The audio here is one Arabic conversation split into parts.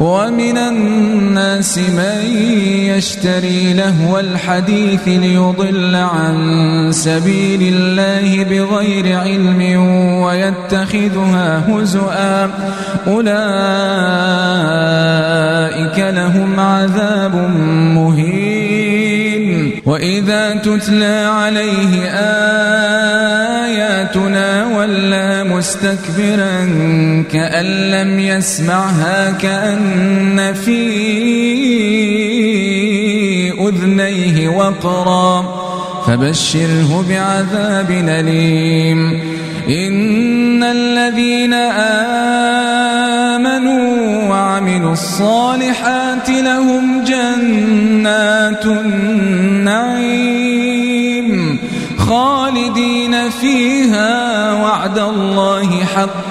ومن الناس من يشتري لهو الحديث ليضل عن سبيل الله بغير علم ويتخذها هزؤا. أولئك لهم عذاب مهين. وإذا تتلى عليه آياتنا ولا مستكبرا كأن لم يسمعها كأن في أذنيه وقرا فبشره بعذاب أليم إن الذين آمنوا وعملوا الصالحات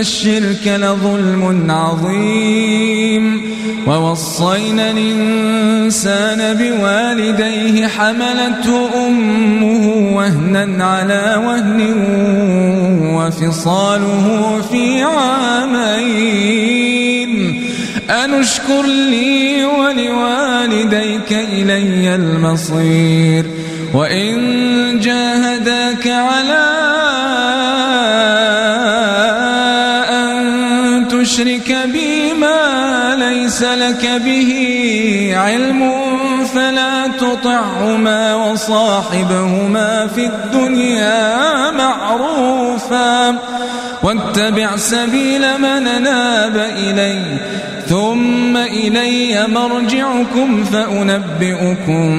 الشرك لظلم عظيم. ووصينا الإنسان بوالديه حملته أمه وهنا على وهن وفصاله في عامين. أنشكر لي ولوالديك إلي المصير. وإن جاهداك على لك به علم فلا تطعهما وصاحبهما في الدنيا معروفا واتبع سبيل من ناب إلي ثم إلي مرجعكم فأنبئكم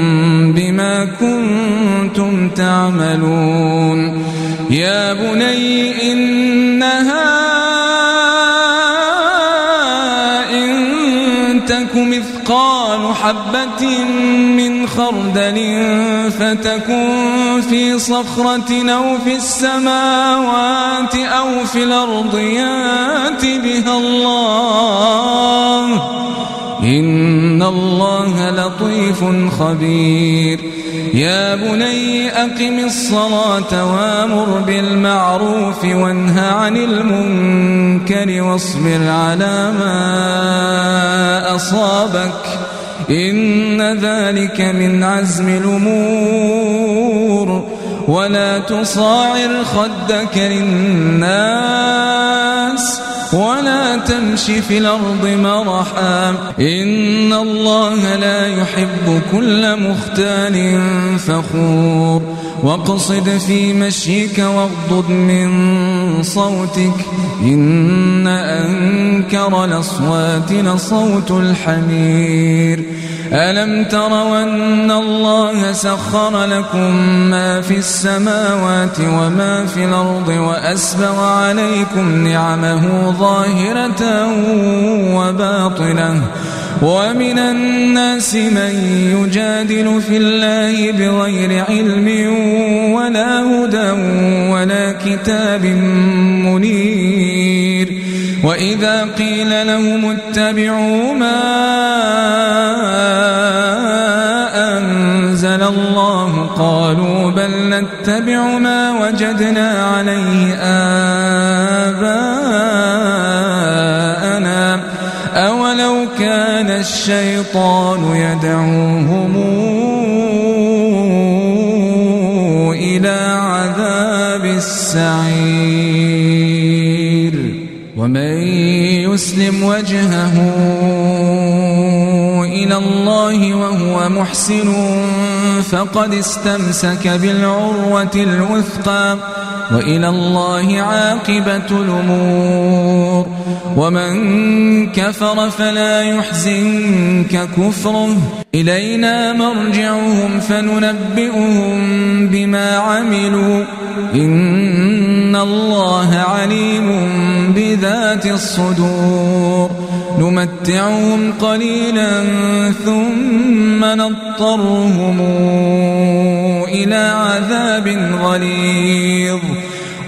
بما كنتم تعملون يا بني إنها حبة من خردل فتكن في صخرة أو في السماوات أو في الأرض يات بها الله. إن الله لطيف خبير. يا بني أقم الصلاة وأمر بالمعروف وانهى عن المنكر واصبر على ما أصابك. إن ذلك من عزم الأمور. ولا تصاعر خدك للناس ولا تمش في الأرض مرحا. إن الله لا يحب كل مختال فخور. واقصد في مشيك واغضض من صوتك. إن أنكر الأصوات لصوت الحمير. ألم تروا أن الله سخر لكم ما في السماوات وما في الأرض وأسبغ عليكم نعمه ظاهرة وباطنة. ومن الناس من يجادل في الله بغير علم ولا هدى ولا كتاب منير. وإذا قيل لهم اتبعوا ما أنزل الله قالوا بل نتبع ما وجدنا عليه آباءنا. أولو كان الشيطان يدعوهم السعير ومن يسلم وجهه إلى الله وهو محسن فقد استمسك بالعروة الوثقى وإلى الله عاقبة الأمور. ومن كفر فلا يحزنك كفره. إلينا مرجعهم فننبئهم بما عملوا. إن الله عليم بذات الصدور. نمتعهم قليلا ثم نضطرهم إلى عذاب غليظ.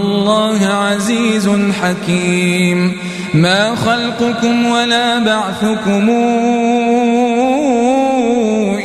الله عزيز حكيم. ما خلقكم ولا بعثكم.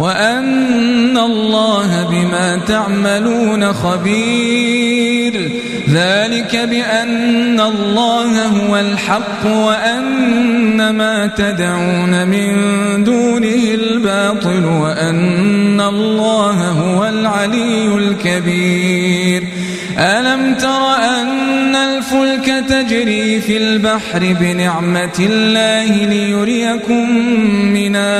وأن الله بما تعملون خبير. ذلك بأن الله هو الحق وأن ما تدعون من دونه الباطل وأن الله هو العلي الكبير. ألم تر أن الفلك تجري في البحر بنعمة الله ليريكم من آياته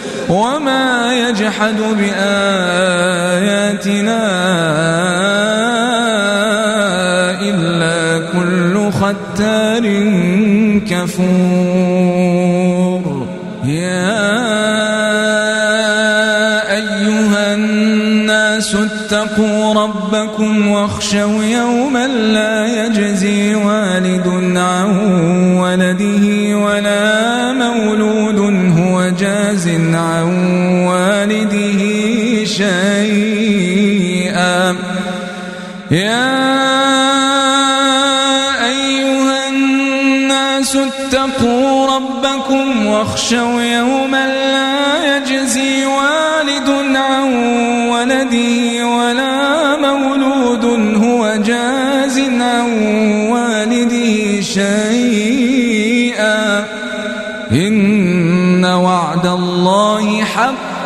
وما يجحد بآياتنا إلا كل ختار كفور. يا أيها الناس اتقوا ربكم واخشوا يوما لا يجزي والد عن ولده عن والده شيئا. يا أيها الناس اتقوا ربكم واخشوا يوما لا يجزي والد عن ولده ولا مولود هو جاز عن والده شيئا.